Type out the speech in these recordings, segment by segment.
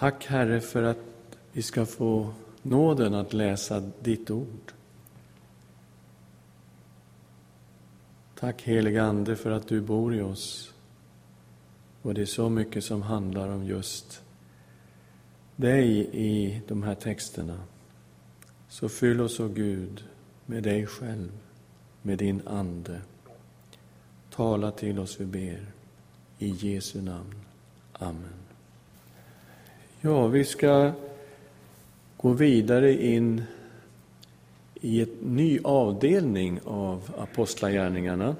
Tack Herre för att vi ska få nåden att läsa ditt ord. Tack helige Ande för att du bor i oss. Och det är så mycket som handlar om just dig i de här texterna. Så fyll oss, o Gud, med dig själv, med din Ande. Tala till oss, vi ber. I Jesu namn. Amen. Ja, vi ska gå vidare in i en ny avdelning av Apostlagärningarna.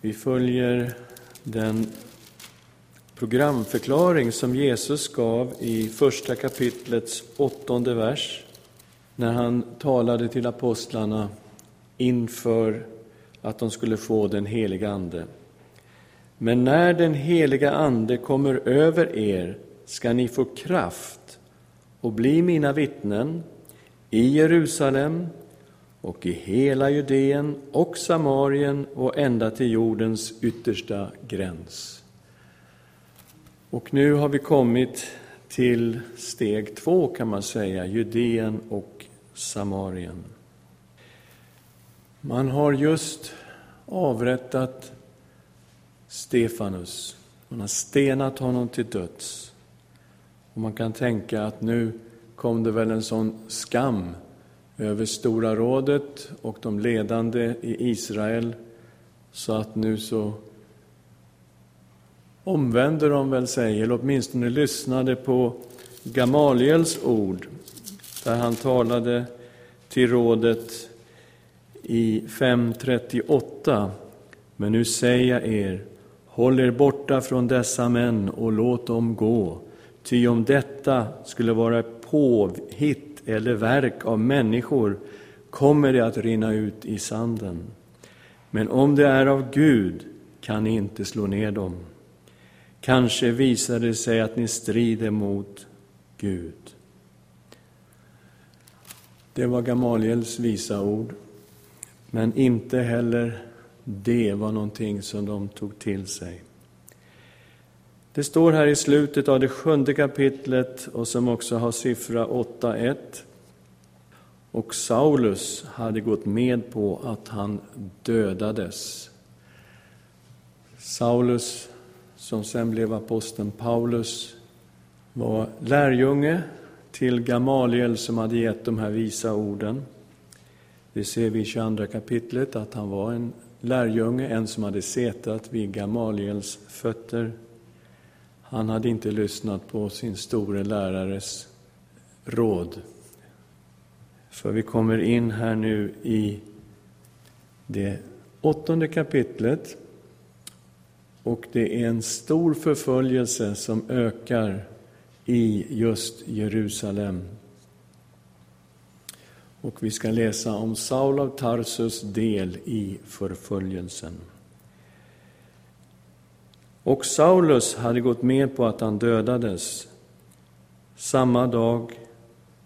Vi följer den programförklaring som Jesus gav i första kapitlets åttonde vers när han talade till apostlarna inför att de skulle få den heliga Ande. Men när den heliga Ande kommer över er ska ni få kraft och bli mina vittnen i Jerusalem och i hela Judeen och Samarien och ända till jordens yttersta gräns. Och nu har vi kommit till steg två, kan man säga, Judeen och Samarien. Man har just avrättat Stefanus. Man har stenat honom till döds. Och man kan tänka att nu kom det väl en sån skam över Stora rådet och de ledande i Israel så att nu så omvände de väl sig, eller åtminstone lyssnade på Gamaliels ord där han talade till rådet i 5.38. Men nu säger jag er, håll er borta från dessa män och låt dem gå. Ty om detta skulle vara påhitt eller verk av människor kommer det att rinna ut i sanden. Men om det är av Gud kan ni inte slå ner dem. Kanske visar det sig att ni strider mot Gud. Det var Gamaliels visa ord. Men inte heller det var någonting som de tog till sig. Det står här i slutet av det sjunde kapitlet och som också har siffra 8.1. Och Saulus hade gått med på att han dödades. Saulus, som sen blev aposteln Paulus, var lärjunge till Gamaliel som hade gett de här visa orden. Det ser vi i 22 kapitlet, att han var en lärjunge, en som hade setat vid Gamaliels fötter. Han hade inte lyssnat på sin store lärares råd. För vi kommer in här nu i det åttonde kapitlet och det är en stor förföljelse som ökar i just Jerusalem. Och vi ska läsa om Saul av Tarsus del i förföljelsen. Och Saulus hade gått med på att han dödades. Samma dag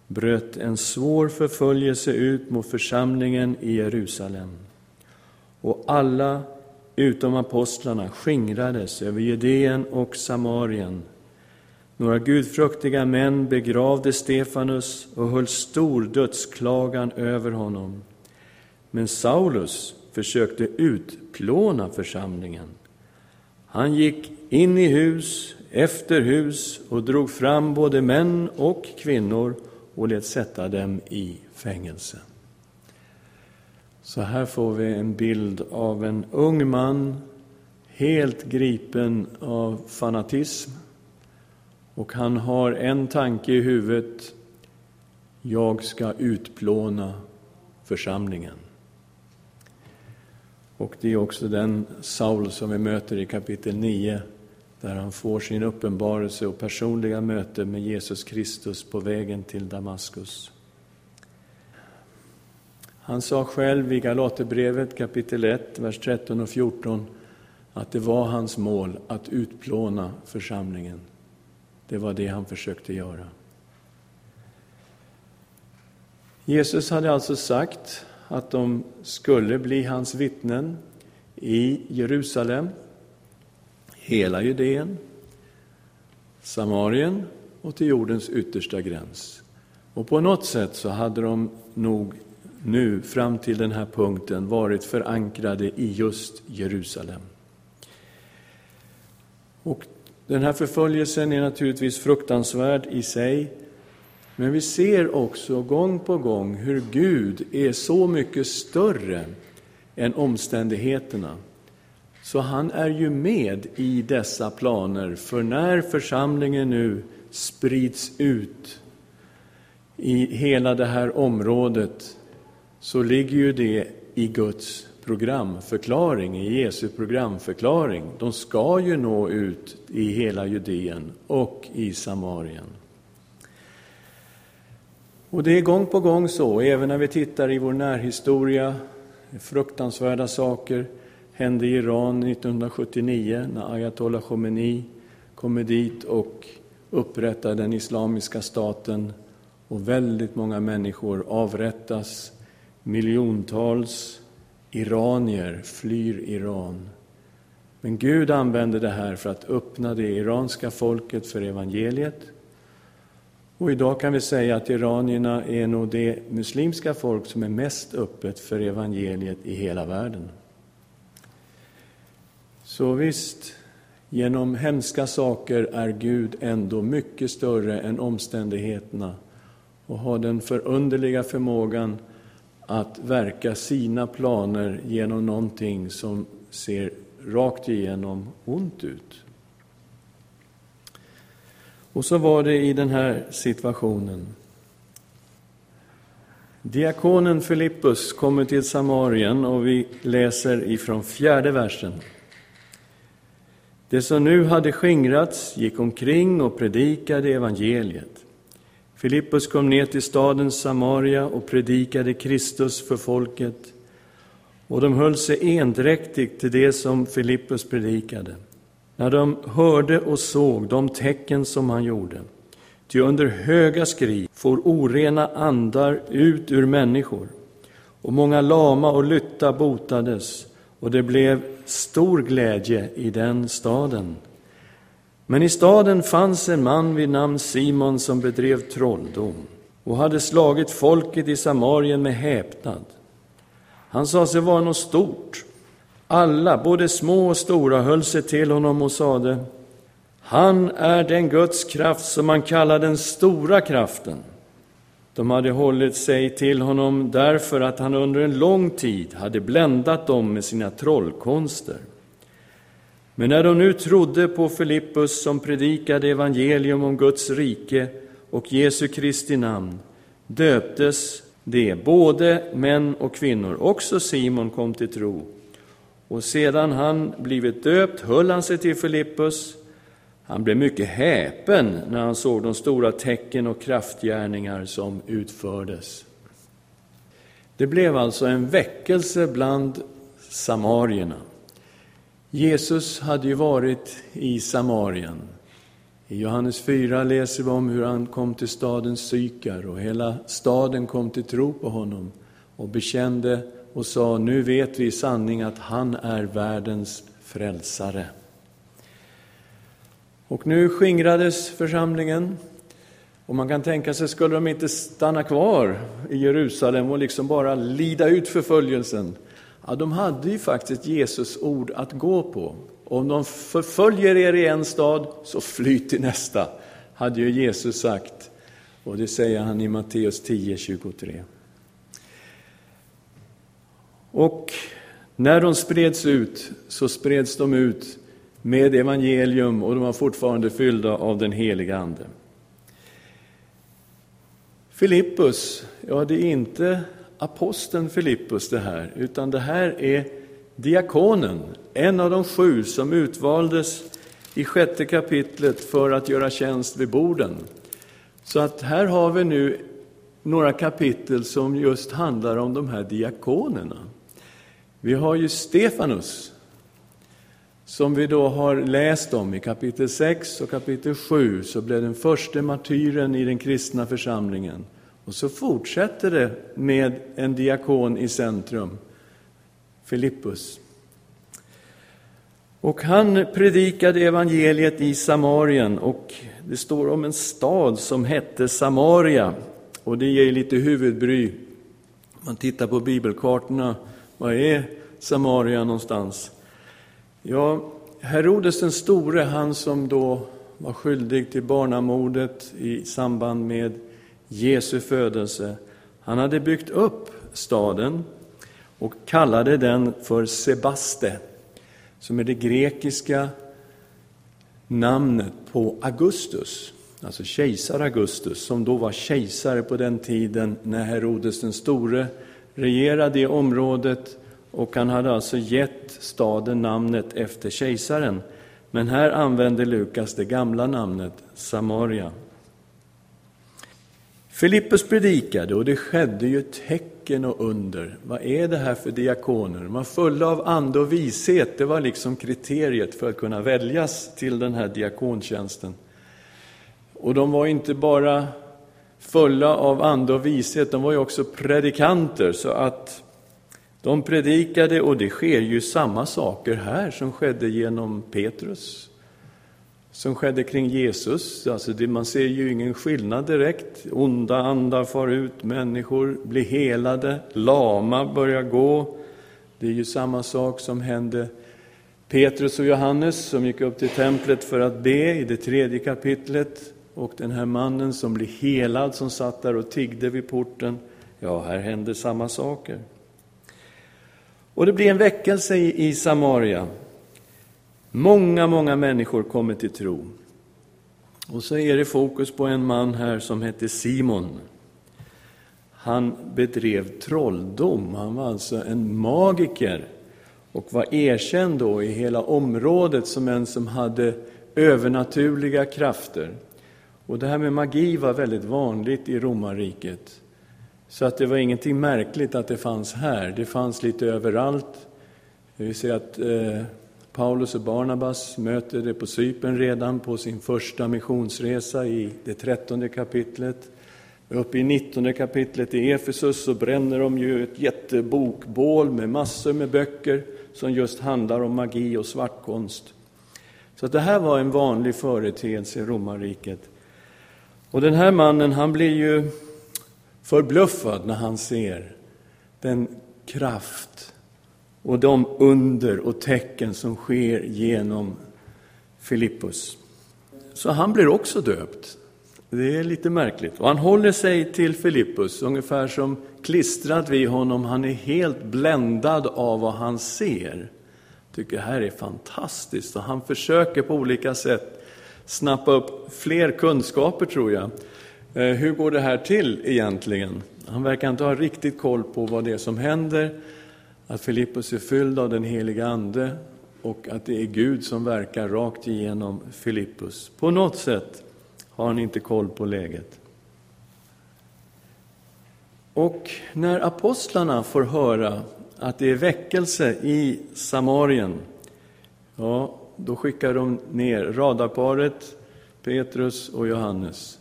bröt en svår förföljelse ut mot församlingen i Jerusalem. Och alla utom apostlarna skingrades över Judeen och Samarien några gudfruktiga män begravde Stefanus och höll stor dödsklagan över honom. Men Saulus försökte utplåna församlingen. Han gick in i hus efter hus och drog fram både män och kvinnor och lät sätta dem i fängelse. Så här får vi en bild av en ung man helt gripen av fanatism och han har en tanke i huvudet. Jag ska utplåna församlingen. Och det är också den Saul som vi möter i kapitel 9, där han får sin uppenbarelse och personliga möte med Jesus Kristus på vägen till Damaskus. Han sa själv i Galaterbrevet kapitel 1, vers 13 och 14, att det var hans mål att utplåna församlingen. Det var det han försökte göra. Jesus hade alltså sagt att de skulle bli hans vittnen i Jerusalem, hela Judeen, Samarien och till jordens yttersta gräns. Och på något sätt så hade de nog nu, fram till den här punkten, varit förankrade i just Jerusalem. Och den här förföljelsen är naturligtvis fruktansvärd i sig, men vi ser också gång på gång hur Gud är så mycket större än omständigheterna. Så han är ju med i dessa planer, för när församlingen nu sprids ut i hela det här området så ligger ju det i Guds programförklaring, i Jesu programförklaring. De ska ju nå ut i hela Judeen och i Samarien. Och det är gång på gång så, även när vi tittar i vår närhistoria, fruktansvärda saker hände i Iran 1979 när ayatollah Khomeini kommer dit och upprättar den islamiska staten och väldigt många människor avrättas. Miljontals iranier flyr Iran. Men Gud använder det här för att öppna det iranska folket för evangeliet. Och idag kan vi säga att iranierna är nog det muslimska folk som är mest öppet för evangeliet i hela världen. Så visst, genom hemska saker är Gud ändå mycket större än omständigheterna och har den förunderliga förmågan att verka sina planer genom någonting som ser rakt igenom ont ut. Och så var det i den här situationen. Diakonen Filippus kommer till Samarien och vi läser ifrån fjärde versen. Det som nu hade skingrats gick omkring och predikade evangeliet. Filippus kom ner till staden Samaria och predikade Kristus för folket. Och de höll sig endräktigt till det som Filippus predikade, när de hörde och såg de tecken som han gjorde. Ty under höga skri for orena andar ut ur människor, och många lama och lytta botades, och det blev stor glädje i den staden. Men i staden fanns en man vid namn Simon som bedrev trolldom och hade slagit folket i Samarien med häpnad. Han sa sig vara något stort. Alla, både små och stora, höll sig till honom och sade Han är den Guds kraft som man kallar den stora kraften. De hade hållit sig till honom därför att han under en lång tid hade bländat dem med sina trollkonster. Men när de nu trodde på Filippus som predikade evangelium om Guds rike och Jesu Kristi namn döptes de, både män och kvinnor. Också Simon kom till tro. Och sedan han blivit döpt höll han sig till Filippus. Han blev mycket häpen när han såg de stora tecken och kraftgärningar som utfördes. Det blev alltså en väckelse bland samarierna. Jesus hade ju varit i Samarien. I Johannes 4 läser vi om hur han kom till staden Sykar och hela staden kom till tro på honom och bekände och sa, nu vet vi i sanning att han är världens frälsare. Och nu skingrades församlingen och man kan tänka sig, skulle de inte stanna kvar i Jerusalem och liksom bara lida ut förföljelsen? Ja, de hade ju faktiskt Jesus ord att gå på. Om de förföljer er i en stad, så fly till nästa, hade ju Jesus sagt. Och det säger han i Matteus 10, 23. Och när de spreds ut, så spreds de ut med evangelium och de var fortfarande fyllda av den heliga Ande. Filippus, ja det är inte aposteln Filippus det här, utan det här är diakonen, en av de sju som utvaldes i sjätte kapitlet för att göra tjänst vid borden. Så att här har vi nu några kapitel som just handlar om de här diakonerna. Vi har ju Stefanus, som vi då har läst om i kapitel 6 och kapitel 7, så blev den första martyren i den kristna församlingen. Och så fortsätter det med en diakon i centrum, Filippus. Och han predikade evangeliet i Samarien och Det står om en stad som hette Samaria och det ger lite huvudbry. Man tittar på bibelkartorna, Vad är Samaria någonstans? Ja, Herodes den store, han som då var skyldig till barnamordet i samband med Jesu födelse, han hade byggt upp staden och kallade den för Sebaste, som är det grekiska namnet på Augustus, alltså kejsar Augustus, som då var kejsare på den tiden när Herodes den store regerade i området och han hade alltså gett staden namnet efter kejsaren. Men här använder Lukas det gamla namnet Samaria. Filippus predikade och det skedde ju tecken och under. Vad är det här för diakoner? De var fulla av ande och vishet. Det var liksom kriteriet för att kunna väljas till den här diakontjänsten. Och de var inte bara fulla av ande och vishet, de var ju också predikanter. Så att de predikade, och det sker ju samma saker här som skedde genom Petrus, som skedde kring Jesus. Alltså det, man ser ju ingen skillnad direkt. Onda andar far ut, människor blir helade, lama börjar gå. Det är ju samma sak som hände Petrus och Johannes som gick upp till templet för att be i det tredje kapitlet. Och den här mannen som blir helad, som satt där och tiggde vid porten. Ja, här händer samma saker. Och det blir en väckelse i Samaria. Många, många människor kommer till tro. Och så är det fokus på en man här som hette Simon. Han bedrev trolldom, han var alltså en magiker och var erkänd då i hela området som en som hade övernaturliga krafter. Och det här med magi var väldigt vanligt i romarriket. Så att det var ingenting märkligt att det fanns här, det fanns lite överallt. Vi ser att eh, Paulus och Barnabas möter det på Cypern redan på sin första missionsresa i det trettonde kapitlet. Uppe i nittonde kapitlet i Efesus så bränner de ju ett jättebokbål med massor med böcker som just handlar om magi och svartkonst. Så det här var en vanlig företeelse i romarriket. Och den här mannen, han blir ju förbluffad när han ser den kraft och de under och tecken som sker genom Filippus. Så han blir också döpt. Det är lite märkligt. Och han håller sig till Filippus, ungefär som klistrad vid honom. Han är helt bländad av vad han ser. Tycker det här är fantastiskt. Och han försöker på olika sätt snappa upp fler kunskaper, tror jag. Eh, hur går det här till egentligen? Han verkar inte ha riktigt koll på vad det är som händer, att Filippus är fylld av den heliga Ande och att det är Gud som verkar rakt igenom Filippus. På något sätt har han inte koll på läget. Och när apostlarna får höra att det är väckelse i Samarien, ja, då skickar de ner radarparet Petrus och Johannes.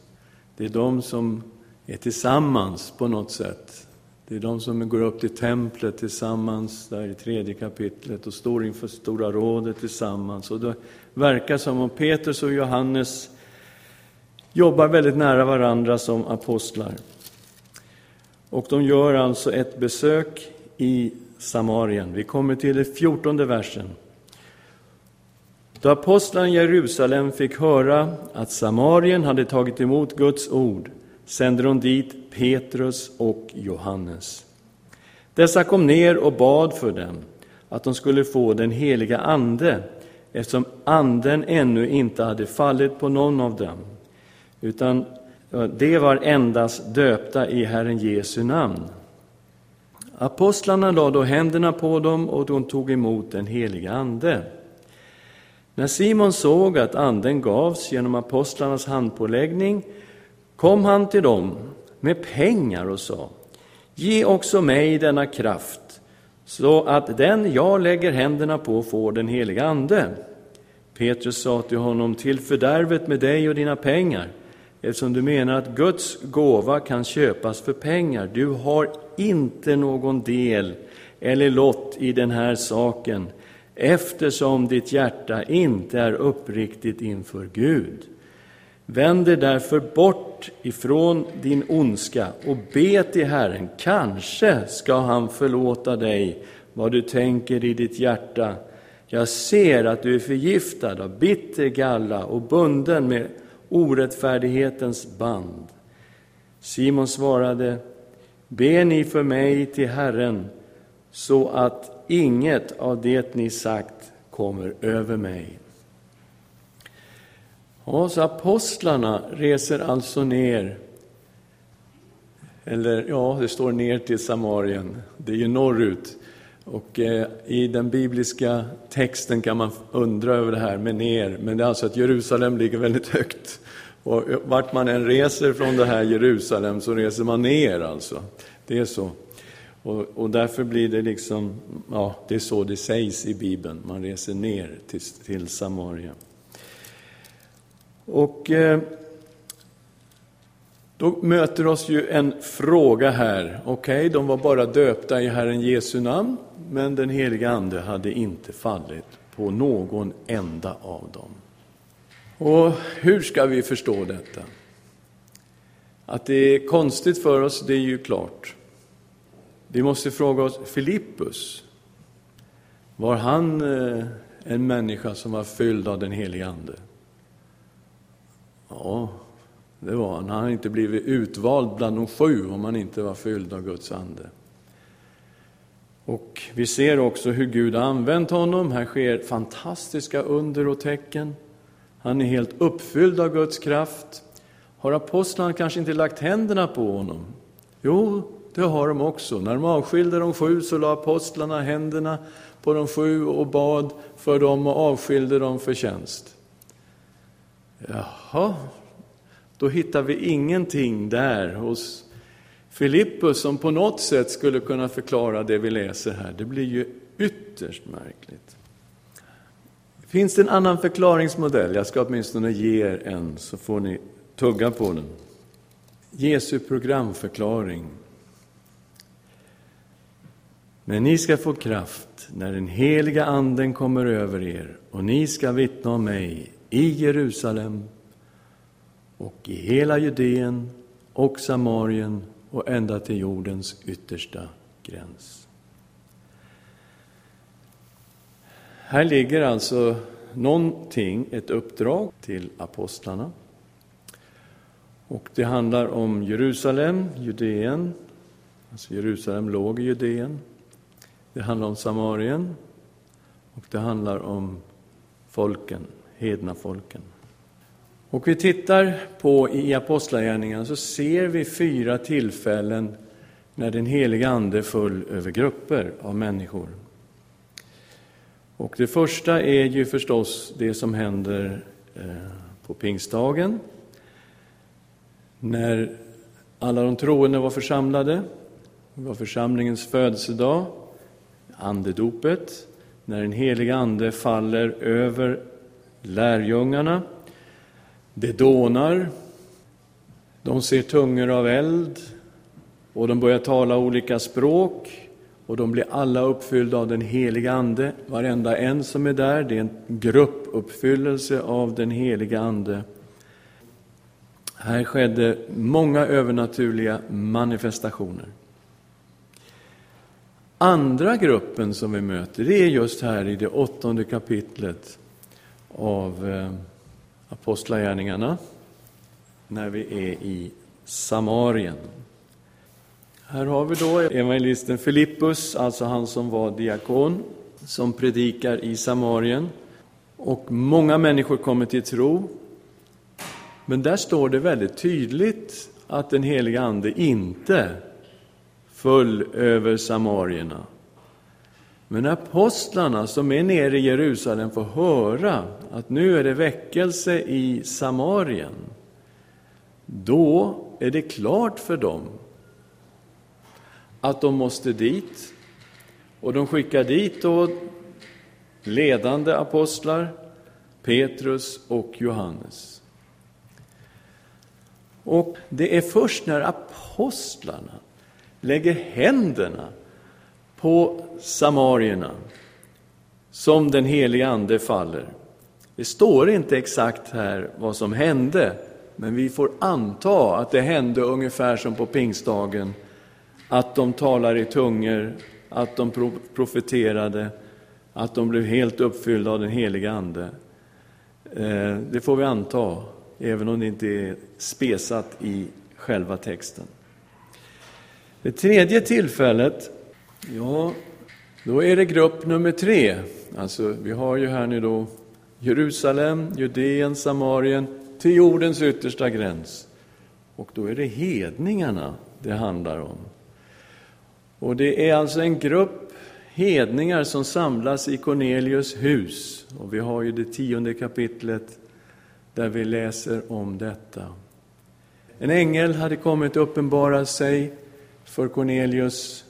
Det är de som är tillsammans på något sätt. Det är de som går upp till templet tillsammans, där i tredje kapitlet, och står inför Stora rådet tillsammans. Och det verkar som om Petrus och Johannes jobbar väldigt nära varandra som apostlar. Och de gör alltså ett besök i Samarien. Vi kommer till den fjortonde versen. Då apostlarna i Jerusalem fick höra att Samarien hade tagit emot Guds ord sände de dit Petrus och Johannes. Dessa kom ner och bad för dem att de skulle få den heliga Ande eftersom Anden ännu inte hade fallit på någon av dem, utan de var endast döpta i Herren Jesu namn. Apostlarna lade då händerna på dem och de tog emot den heliga Ande. När Simon såg att anden gavs genom apostlarnas handpåläggning kom han till dem med pengar och sa Ge också mig denna kraft så att den jag lägger händerna på får den heliga Ande. Petrus sa till honom, till fördärvet med dig och dina pengar, eftersom du menar att Guds gåva kan köpas för pengar. Du har inte någon del eller lott i den här saken, eftersom ditt hjärta inte är uppriktigt inför Gud. Vänd dig därför bort ifrån din ondska och be till Herren. Kanske ska han förlåta dig vad du tänker i ditt hjärta. Jag ser att du är förgiftad av bitter galla och bunden med orättfärdighetens band. Simon svarade, be ni för mig till Herren så att inget av det ni sagt kommer över mig. Ja, så apostlarna reser alltså ner, eller ja, det står ner till Samarien, det är ju norrut. Och eh, i den bibliska texten kan man undra över det här med ner, men det är alltså att Jerusalem ligger väldigt högt. Och vart man än reser från det här Jerusalem så reser man ner alltså. Det är så. Och, och, därför blir det liksom, ja, det är så det sägs i Bibeln, man reser ner till, till Samaria. Och eh, då möter oss ju en fråga här. Okej, okay, de var bara döpta i Herren Jesu namn, men den heliga Ande hade inte fallit på någon enda av dem. Och hur ska vi förstå detta? Att det är konstigt för oss, det är ju klart. Vi måste fråga oss, Filippus, var han eh, en människa som var fylld av den helige Ande? Ja, det var han. Han hade inte blivit utvald bland de sju om han inte var fylld av Guds ande. Och vi ser också hur Gud har använt honom. Här sker fantastiska under och tecken. Han är helt uppfylld av Guds kraft. Har apostlarna kanske inte lagt händerna på honom? Jo, det har de också. När de avskilde de sju så la apostlarna händerna på de sju och bad för dem och avskilde dem för tjänst. Jaha, då hittar vi ingenting där hos Filippus som på något sätt skulle kunna förklara det vi läser här. Det blir ju ytterst märkligt. Finns det en annan förklaringsmodell? Jag ska åtminstone ge er en, så får ni tugga på den. Jesu programförklaring. Men ni ska få kraft när den heliga Anden kommer över er och ni ska vittna om mig i Jerusalem och i hela Judeen och Samarien och ända till jordens yttersta gräns. Här ligger alltså någonting, ett uppdrag till apostlarna. Och det handlar om Jerusalem, Judeen, alltså Jerusalem låg i Judeen. Det handlar om Samarien och det handlar om folken, hedna folken. Och vi tittar på i Apostlagärningarna så ser vi fyra tillfällen när den heliga Ande föll över grupper av människor. Och det första är ju förstås det som händer eh, på pingstdagen, när alla de troende var församlade. Det var församlingens födelsedag, andedopet, när den heliga Ande faller över lärjungarna. Det dånar, de ser tungor av eld och de börjar tala olika språk och de blir alla uppfyllda av den heliga Ande. Varenda en som är där, det är en gruppuppfyllelse av den heliga Ande. Här skedde många övernaturliga manifestationer. Andra gruppen som vi möter, det är just här i det åttonde kapitlet av eh, Apostlagärningarna, när vi är i Samarien. Här har vi då evangelisten Filippus, alltså han som var diakon, som predikar i Samarien. Och många människor kommer till tro. Men där står det väldigt tydligt att den heliga Ande inte föll över samarierna. Men apostlarna som är nere i Jerusalem får höra att nu är det väckelse i Samarien. Då är det klart för dem att de måste dit. Och de skickar dit då ledande apostlar, Petrus och Johannes. Och det är först när apostlarna lägger händerna på samarierna som den helige Ande faller. Det står inte exakt här vad som hände men vi får anta att det hände ungefär som på pingstdagen, att de talar i tungor, att de profeterade, att de blev helt uppfyllda av den heliga Ande. Eh, det får vi anta, även om det inte är spesat i själva texten. Det tredje tillfället, ja, då är det grupp nummer tre. Alltså, vi har ju här nu då Jerusalem, Judeen, Samarien, till jordens yttersta gräns. Och då är det hedningarna det handlar om. Och det är alltså en grupp hedningar som samlas i Cornelius hus. Och vi har ju det tionde kapitlet där vi läser om detta. En ängel hade kommit och uppenbarat sig för Cornelius,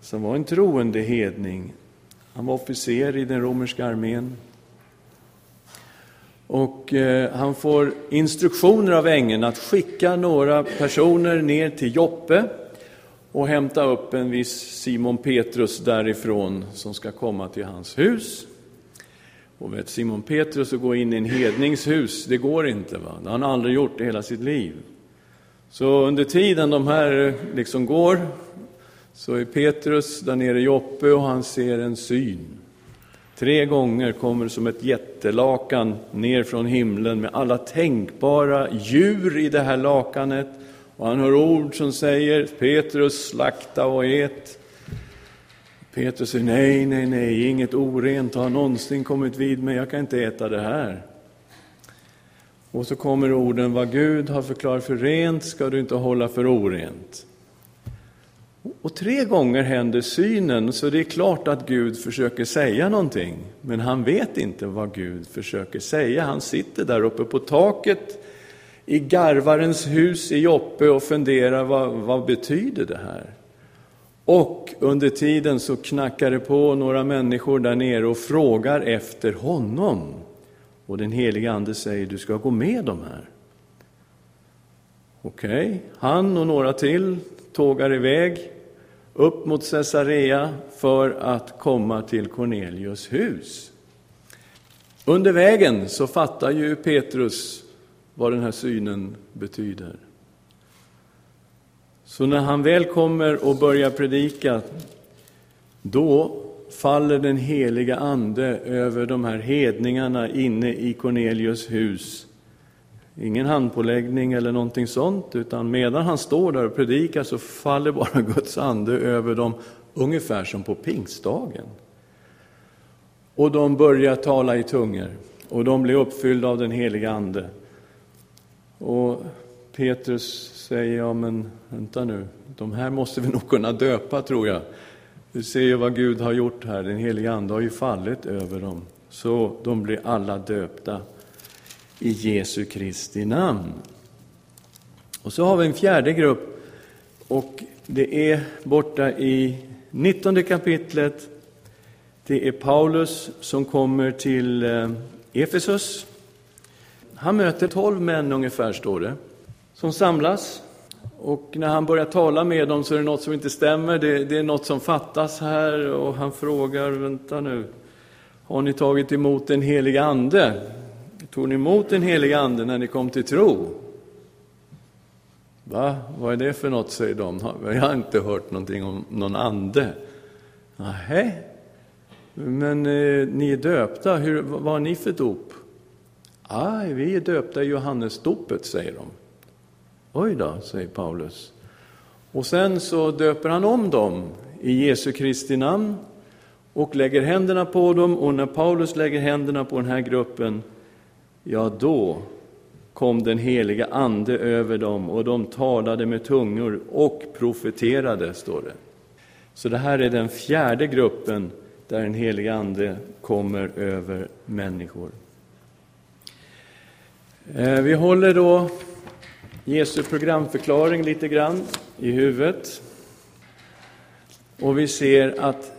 som var en troende hedning. Han var officer i den romerska armén. Och eh, han får instruktioner av ängeln att skicka några personer ner till Joppe och hämta upp en viss Simon Petrus därifrån som ska komma till hans hus. Och vet Simon Petrus att gå in i en hednings hus, det går inte. Va? Det har han aldrig gjort i hela sitt liv. Så under tiden de här liksom går, så är Petrus där nere i Joppe och han ser en syn. Tre gånger kommer som ett jättelakan ner från himlen med alla tänkbara djur i det här lakanet. Och han hör ord som säger Petrus, slakta och ät. Petrus säger nej, nej, nej, inget orent har någonsin kommit vid mig, jag kan inte äta det här. Och så kommer orden, vad Gud har förklarat för rent ska du inte hålla för orent. Och tre gånger händer synen, så det är klart att Gud försöker säga någonting. Men han vet inte vad Gud försöker säga. Han sitter där uppe på taket i garvarens hus i Joppe och funderar, vad, vad betyder det här? Och under tiden så knackar det på några människor där nere och frågar efter honom. Och den helige Ande säger, du ska gå med dem här. Okej, okay. han och några till tågar iväg upp mot Caesarea för att komma till Cornelius hus. Under vägen så fattar ju Petrus vad den här synen betyder. Så när han väl kommer och börjar predika, då faller den heliga Ande över de här hedningarna inne i Cornelius hus. Ingen handpåläggning eller någonting sånt, utan medan han står där och predikar så faller bara Guds ande över dem, ungefär som på pingstdagen. Och de börjar tala i tungor, och de blir uppfyllda av den heliga Ande. Och Petrus säger, ja men vänta nu, de här måste vi nog kunna döpa tror jag. Du ser ju vad Gud har gjort här, den heliga Ande har ju fallit över dem. Så de blir alla döpta i Jesu Kristi namn. Och så har vi en fjärde grupp, och det är borta i 19 kapitlet. Det är Paulus som kommer till eh, Efesus. Han möter tolv män ungefär, står det, som samlas. Och när han börjar tala med dem så är det något som inte stämmer, det, det är något som fattas här och han frågar, vänta nu, har ni tagit emot den heliga Ande? Tog ni emot den heliga Ande när ni kom till tro? Va? Vad är det för något, säger de. Jag har inte hört någonting om någon ande. Nej, men eh, ni är döpta, Hur, vad har ni för dop? Aj, vi är döpta i Johannesdopet, säger de. Oj då, säger Paulus. Och sen så döper han om dem i Jesu Kristi namn och lägger händerna på dem. Och när Paulus lägger händerna på den här gruppen, ja, då kom den heliga Ande över dem och de talade med tungor och profeterade, står det. Så det här är den fjärde gruppen där den heliga Ande kommer över människor. Eh, vi håller då Jesu programförklaring lite grann i huvudet. Och vi ser att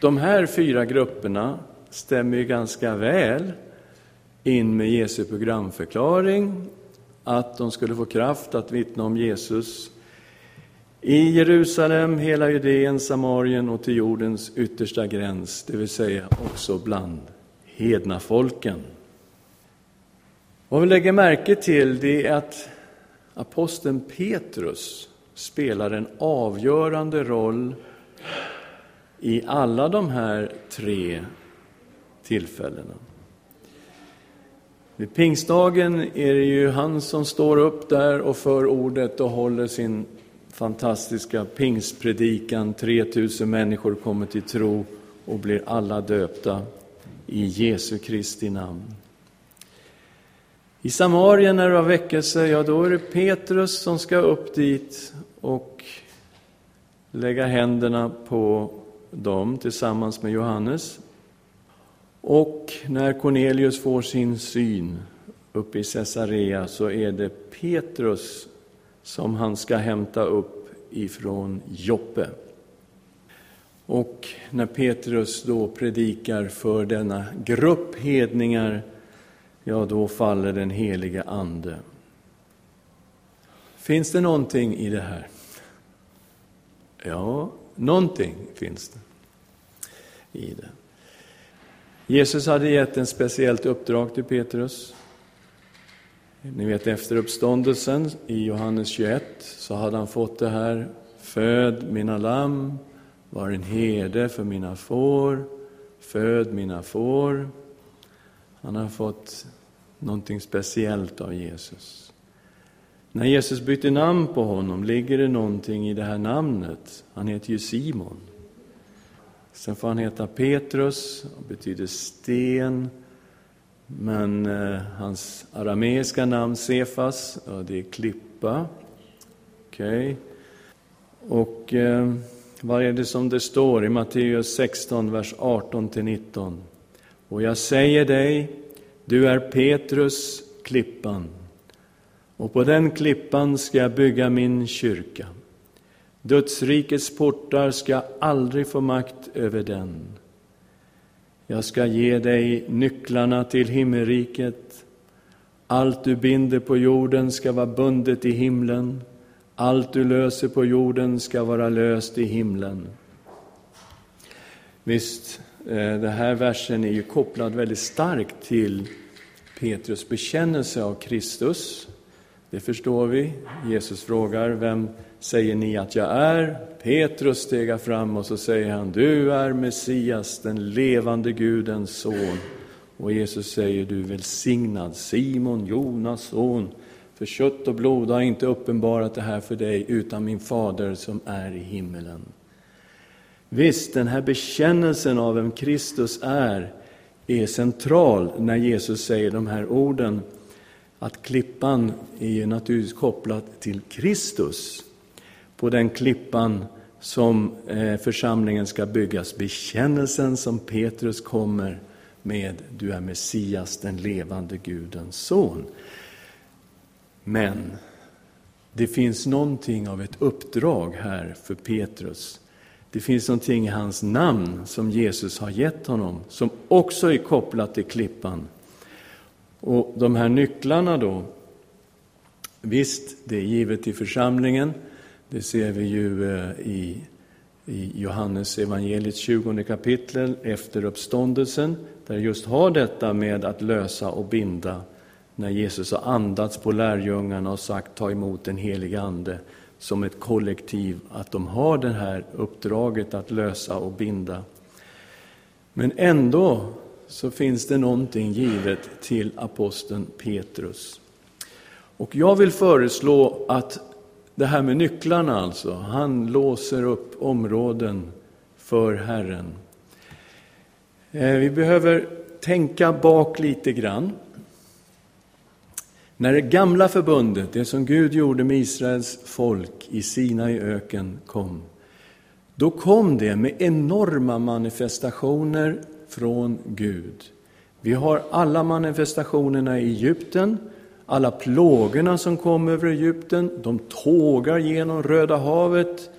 de här fyra grupperna stämmer ju ganska väl in med Jesu programförklaring, att de skulle få kraft att vittna om Jesus i Jerusalem, hela Judeen, Samarien och till jordens yttersta gräns, det vill säga också bland hedna folken. Vad vi lägger märke till det är att aposteln Petrus spelar en avgörande roll i alla de här tre tillfällena. Vid pingstdagen är det ju han som står upp där och för ordet och håller sin fantastiska pingstpredikan. 3000 människor kommer till tro och blir alla döpta i Jesu Kristi namn. I Samarien när det var väckelse, ja då är det Petrus som ska upp dit och lägga händerna på dem tillsammans med Johannes. Och när Cornelius får sin syn uppe i Caesarea så är det Petrus som han ska hämta upp ifrån Joppe. Och när Petrus då predikar för denna grupp hedningar, ja, då faller den helige Ande. Finns det någonting i det här? Ja, någonting finns det i det. Jesus hade gett en speciellt uppdrag till Petrus. Ni vet efter uppståndelsen i Johannes 21 så hade han fått det här, föd mina lamm, var en herde för mina får, föd mina får. Han har fått någonting speciellt av Jesus. När Jesus bytte namn på honom ligger det någonting i det här namnet. Han heter ju Simon. Sen får han heta Petrus, och betyder sten. Men eh, hans arameiska namn Sefas, ja, det är klippa. Okej. Okay. Och eh, vad är det som det står i Matteus 16, vers 18-19? Och jag säger dig, du är Petrus, klippan, och på den klippan ska jag bygga min kyrka. Dödsrikets portar ska aldrig få makt över den. Jag ska ge dig nycklarna till himmelriket. Allt du binder på jorden ska vara bundet i himlen. Allt du löser på jorden ska vara löst i himlen. Visst, Eh, den här versen är ju kopplad väldigt starkt till Petrus bekännelse av Kristus. Det förstår vi. Jesus frågar, vem säger ni att jag är? Petrus stegar fram och så säger han, du är Messias, den levande Gudens son. Och Jesus säger, du är välsignad Simon, Jonas son, för kött och blod har inte uppenbarat det här för dig, utan min fader som är i himmelen. Visst, den här bekännelsen av vem Kristus är, är central när Jesus säger de här orden, att klippan är naturligtvis kopplad till Kristus. På den klippan som eh, församlingen ska byggas, bekännelsen som Petrus kommer med, du är Messias, den levande Gudens son. Men det finns någonting av ett uppdrag här för Petrus. Det finns någonting i hans namn som Jesus har gett honom, som också är kopplat till klippan. Och de här nycklarna då, visst, det är givet i församlingen. Det ser vi ju eh, i, i Johannes evangeliets 20 kapitel efter uppståndelsen, där just har detta med att lösa och binda när Jesus har andats på lärjungarna och sagt ta emot den helige Ande som ett kollektiv, att de har det här uppdraget att lösa och binda. Men ändå så finns det någonting givet till aposteln Petrus. Och jag vill föreslå att det här med nycklarna alltså, han låser upp områden för Herren. Eh, vi behöver tänka bak lite grann. När det gamla förbundet, det som Gud gjorde med Israels folk i Sinai öken kom, då kom det med enorma manifestationer från Gud. Vi har alla manifestationerna i Egypten, alla plågorna som kom över Egypten, de tågar genom Röda havet,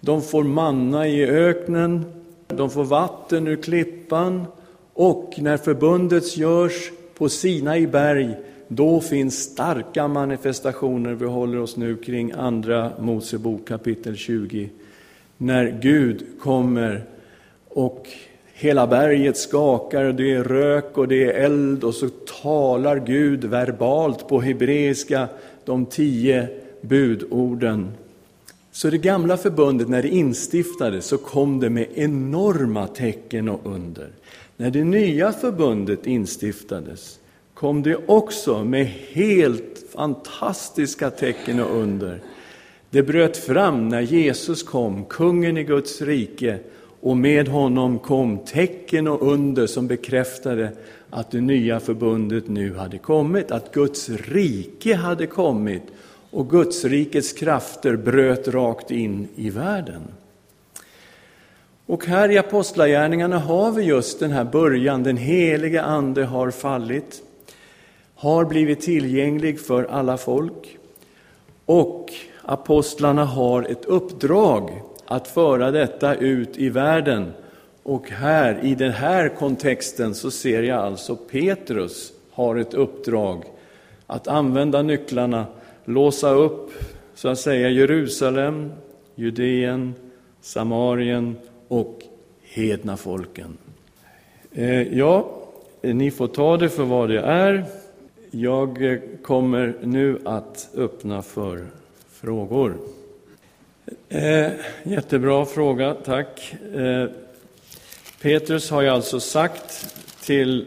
de får manna i öknen, de får vatten ur klippan och när förbundet görs på Sinai berg då finns starka manifestationer, vi håller oss nu kring Andra Mosebok kapitel 20, när Gud kommer och hela berget skakar, och det är rök och det är eld och så talar Gud verbalt på hebreiska de tio budorden. Så det gamla förbundet, när det instiftades, så kom det med enorma tecken och under. När det nya förbundet instiftades kom det också med helt fantastiska tecken och under. Det bröt fram när Jesus kom, kungen i Guds rike, och med honom kom tecken och under som bekräftade att det nya förbundet nu hade kommit, att Guds rike hade kommit och Guds rikets krafter bröt rakt in i världen. Och här i Apostlagärningarna har vi just den här början, den heliga Ande har fallit, har blivit tillgänglig för alla folk och apostlarna har ett uppdrag att föra detta ut i världen. Och här, i den här kontexten, så ser jag alltså Petrus har ett uppdrag att använda nycklarna, låsa upp, så att säga, Jerusalem, Judeen, Samarien och hedna folken. Eh, ja, ni får ta det för vad det är. Jag kommer nu att öppna för frågor. Eh, jättebra fråga, tack. Eh, Petrus har ju alltså sagt till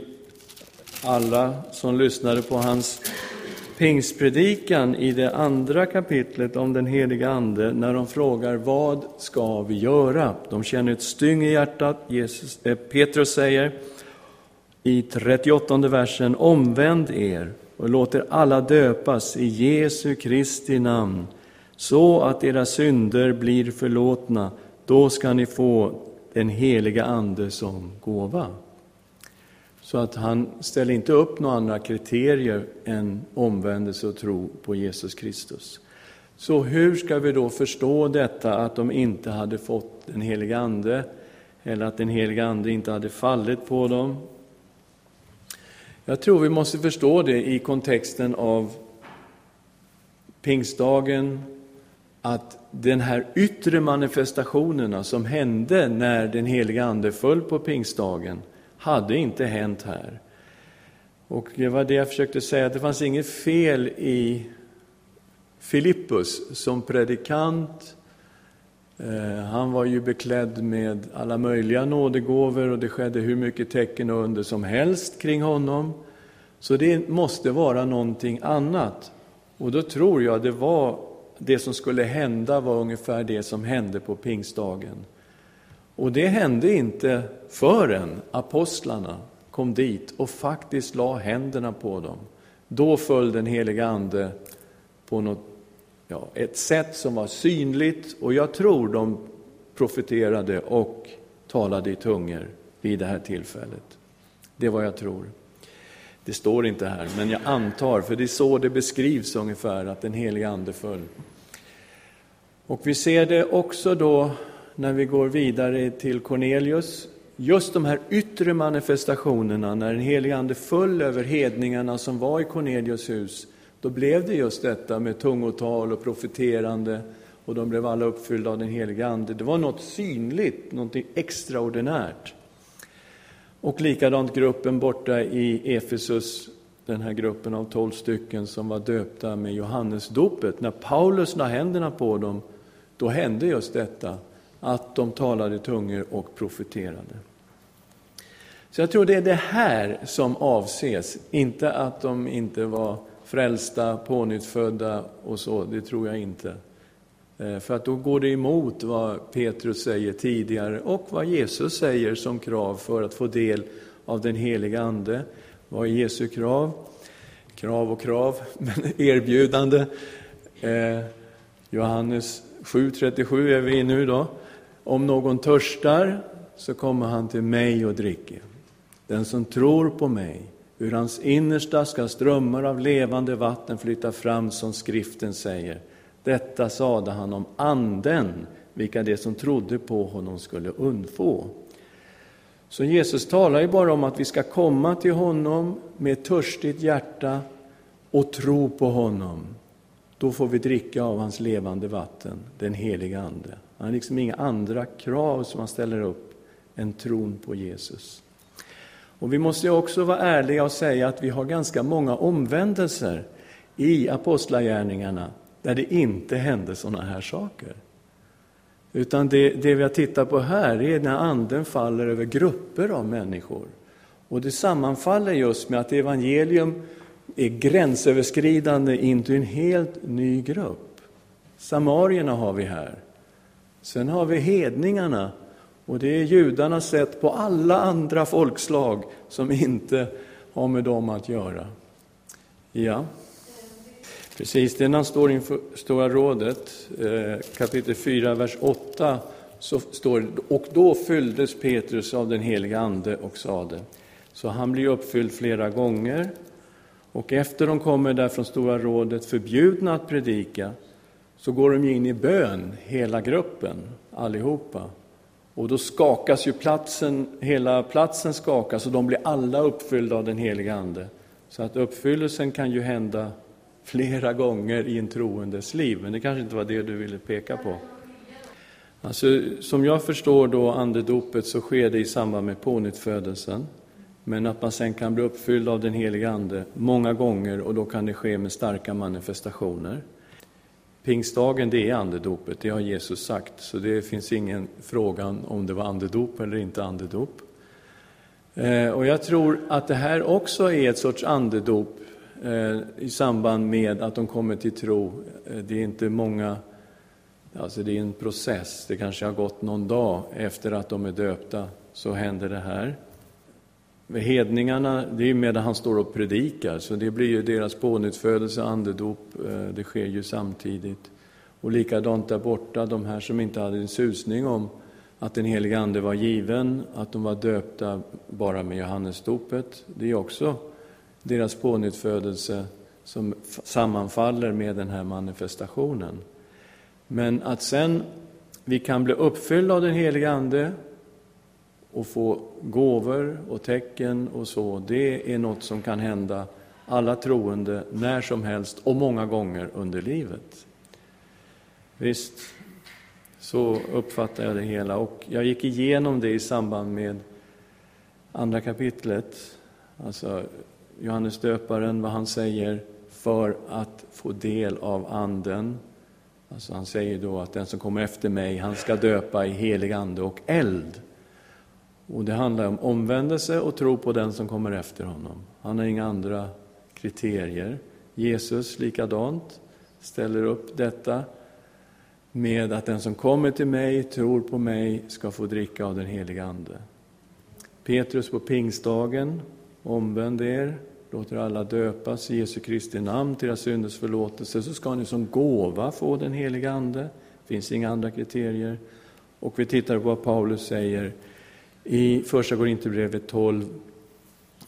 alla som lyssnade på hans pingstpredikan i det andra kapitlet om den heliga Ande, när de frågar vad ska vi göra? De känner ett styng i hjärtat. Jesus, eh, Petrus säger i 38 versen, omvänd er och låt er alla döpas i Jesu Kristi namn så att era synder blir förlåtna. Då ska ni få den heliga Ande som gåva. Så att han ställer inte upp några andra kriterier än omvändelse och tro på Jesus Kristus. Så hur ska vi då förstå detta att de inte hade fått den heliga Ande, eller att den heliga Ande inte hade fallit på dem? Jag tror vi måste förstå det i kontexten av pingstdagen, att den här yttre manifestationerna som hände när den heliga Ande föll på pingstdagen, hade inte hänt här. Och det var det jag försökte säga, att det fanns inget fel i Filippus som predikant. Eh, han var ju beklädd med alla möjliga nådegåvor och det skedde hur mycket tecken och under som helst kring honom. Så det måste vara någonting annat. Och då tror jag det var det som skulle hända var ungefär det som hände på pingstdagen. Och det hände inte förrän apostlarna kom dit och faktiskt la händerna på dem. Då föll den heliga Ande på något, ja, ett sätt som var synligt och jag tror de profeterade och talade i tungor vid det här tillfället. Det är vad jag tror. Det står inte här, men jag antar, för det är så det beskrivs ungefär, att den heliga Ande föll. Och vi ser det också då när vi går vidare till Cornelius, just de här yttre manifestationerna, när den helige Ande föll över hedningarna som var i Cornelius hus, då blev det just detta med tungotal och profeterande, och de blev alla uppfyllda av den helige Ande. Det var något synligt, något extraordinärt. Och likadant gruppen borta i Efesus, den här gruppen av tolv stycken som var döpta med Johannesdopet. När Paulus la händerna på dem, då hände just detta att de talade tungor och profeterade. Så jag tror det är det här som avses, inte att de inte var frälsta, pånyttfödda och så, det tror jag inte. Eh, för att då går det emot vad Petrus säger tidigare och vad Jesus säger som krav för att få del av den heliga Ande. Vad är Jesu krav? Krav och krav, men erbjudande. Eh, Johannes 7.37 är vi i nu då. Om någon törstar så kommer han till mig och dricker. Den som tror på mig, ur hans innersta ska strömmar av levande vatten flytta fram som skriften säger. Detta sade han om anden, vilka det som trodde på honom skulle undfå. Så Jesus talar ju bara om att vi ska komma till honom med törstigt hjärta och tro på honom. Då får vi dricka av hans levande vatten, den heliga Ande. Han har liksom inga andra krav som han ställer upp än tron på Jesus. Och vi måste också vara ärliga och säga att vi har ganska många omvändelser i apostlagärningarna där det inte hände sådana här saker. Utan det, det vi har tittat på här är när anden faller över grupper av människor. Och det sammanfaller just med att evangelium är gränsöverskridande in till en helt ny grupp. Samarierna har vi här. Sen har vi hedningarna, och det är judarnas sätt på alla andra folkslag som inte har med dem att göra. Ja, precis. Det när han står inför Stora rådet, eh, kapitel 4, vers 8, så står det, och då fylldes Petrus av den heliga Ande och sade. Så han blir uppfylld flera gånger. Och efter de kommer där från Stora rådet förbjudna att predika, så går de in i bön, hela gruppen, allihopa. Och då skakas ju platsen, hela platsen skakas och de blir alla uppfyllda av den heliga Ande. Så att uppfyllelsen kan ju hända flera gånger i en troendes liv, men det kanske inte var det du ville peka på. Alltså, som jag förstår då andedopet så sker det i samband med pånyttfödelsen. Men att man sen kan bli uppfylld av den heliga Ande många gånger och då kan det ske med starka manifestationer. Pingstdagen, det är andedopet, det har Jesus sagt, så det finns ingen frågan om det var andedop eller inte andedop. Eh, och jag tror att det här också är ett sorts andedop eh, i samband med att de kommer till tro. Eh, det är inte många, alltså det är en process, det kanske har gått någon dag efter att de är döpta, så händer det här. Med hedningarna, det är medan han står och predikar, så det blir ju deras pånyttfödelse, andedop, eh, det sker ju samtidigt. Och likadant där borta, de här som inte hade en susning om att den heliga Ande var given, att de var döpta bara med Johannesdopet, det är också deras pånyttfödelse som sammanfaller med den här manifestationen. Men att sen vi kan bli uppfyllda av den heliga Ande och få gåvor och tecken och så, det är något som kan hända alla troende när som helst och många gånger under livet. Visst, så uppfattar jag det hela. Och jag gick igenom det i samband med andra kapitlet, alltså Johannes döparen, vad han säger för att få del av Anden. Alltså han säger då att den som kommer efter mig, han ska döpa i helig ande och eld. Och det handlar om omvändelse och tro på den som kommer efter honom. Han har inga andra kriterier. Jesus likadant, ställer upp detta med att den som kommer till mig, tror på mig, ska få dricka av den heliga Ande. Petrus på pingstdagen, omvänd er, låter alla döpas i Jesu Kristi namn till era synders förlåtelse, så ska ni som gåva få den heliga Ande. Det finns inga andra kriterier. Och vi tittar på vad Paulus säger i Första Korinthierbrevet 12,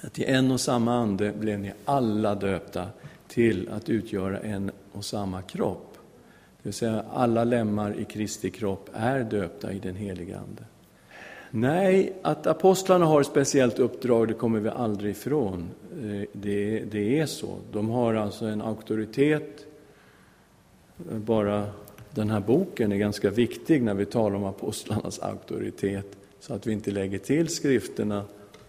att i en och samma ande blev ni alla döpta till att utgöra en och samma kropp. Det vill säga, alla lemmar i Kristi kropp är döpta i den heliga Ande. Nej, att apostlarna har ett speciellt uppdrag, det kommer vi aldrig ifrån. Eh, det, det är så. De har alltså en auktoritet. Bara den här boken är ganska viktig när vi talar om apostlarnas auktoritet så att vi inte lägger till skrifterna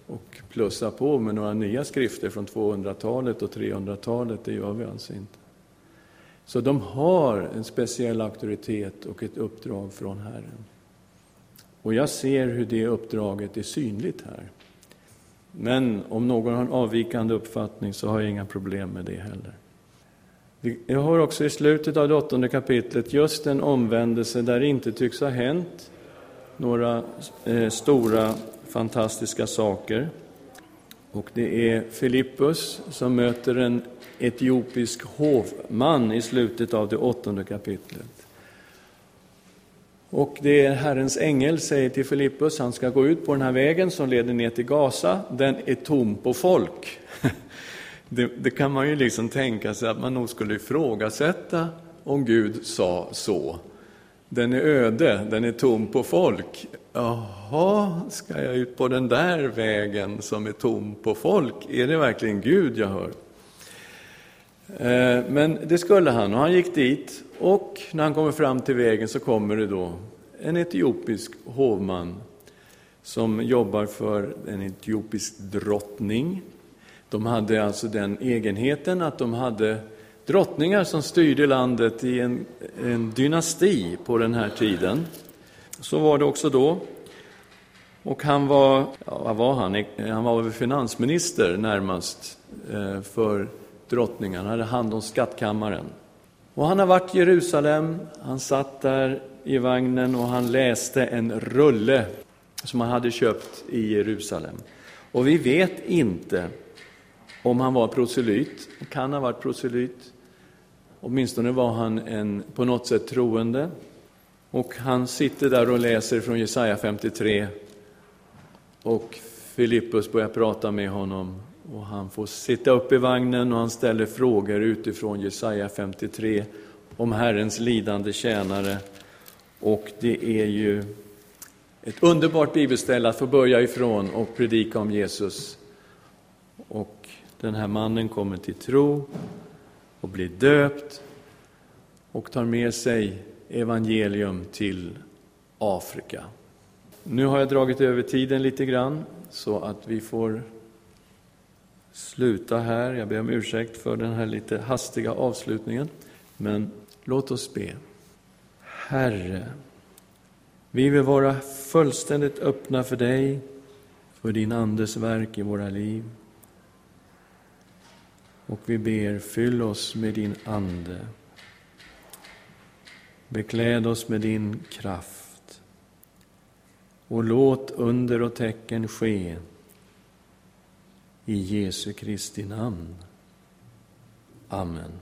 och plussar på med några nya skrifter från 200-talet och 300-talet. Det gör vi alltså inte. Så de har en speciell auktoritet och ett uppdrag från Herren. Och jag ser hur det uppdraget är synligt här. Men om någon har en avvikande uppfattning så har jag inga problem med det heller. Jag har också i slutet av det åttonde kapitlet just en omvändelse där det inte tycks ha hänt några eh, stora, fantastiska saker. Och det är Filippus som möter en etiopisk hovman i slutet av det åttonde kapitlet. Och det är Herrens ängel säger till Filippus, han ska gå ut på den här vägen som leder ner till Gaza, den är tom på folk. Det, det kan man ju liksom tänka sig att man nog skulle ifrågasätta om Gud sa så. Den är öde, den är tom på folk. Jaha, ska jag ut på den där vägen som är tom på folk? Är det verkligen Gud jag hör? Eh, men det skulle han, och han gick dit. Och när han kommer fram till vägen så kommer det då en etiopisk hovman som jobbar för en etiopisk drottning. De hade alltså den egenheten att de hade drottningar som styrde landet i en, en dynasti på den här tiden. Så var det också då. Och han var, ja, vad var han? Han var väl finansminister närmast eh, för drottningen. Han hade hand om skattkammaren. Och han har varit i Jerusalem, han satt där i vagnen och han läste en rulle som han hade köpt i Jerusalem. Och vi vet inte om han var proselyt, han kan ha varit proselyt. Åtminstone var han en på något sätt troende. Och han sitter där och läser från Jesaja 53 och Filippus börjar prata med honom och han får sitta upp i vagnen och han ställer frågor utifrån Jesaja 53 om Herrens lidande tjänare. Och det är ju ett underbart bibelställe att få börja ifrån och predika om Jesus. Och den här mannen kommer till tro och blir döpt och tar med sig evangelium till Afrika. Nu har jag dragit över tiden lite grann så att vi får sluta här. Jag ber om ursäkt för den här lite hastiga avslutningen. Men låt oss be. Herre, vi vill vara fullständigt öppna för dig, för din Andes verk i våra liv. Och vi ber, fyll oss med din Ande. Bekläd oss med din kraft. Och låt under och tecken ske i Jesu Kristi namn. Amen.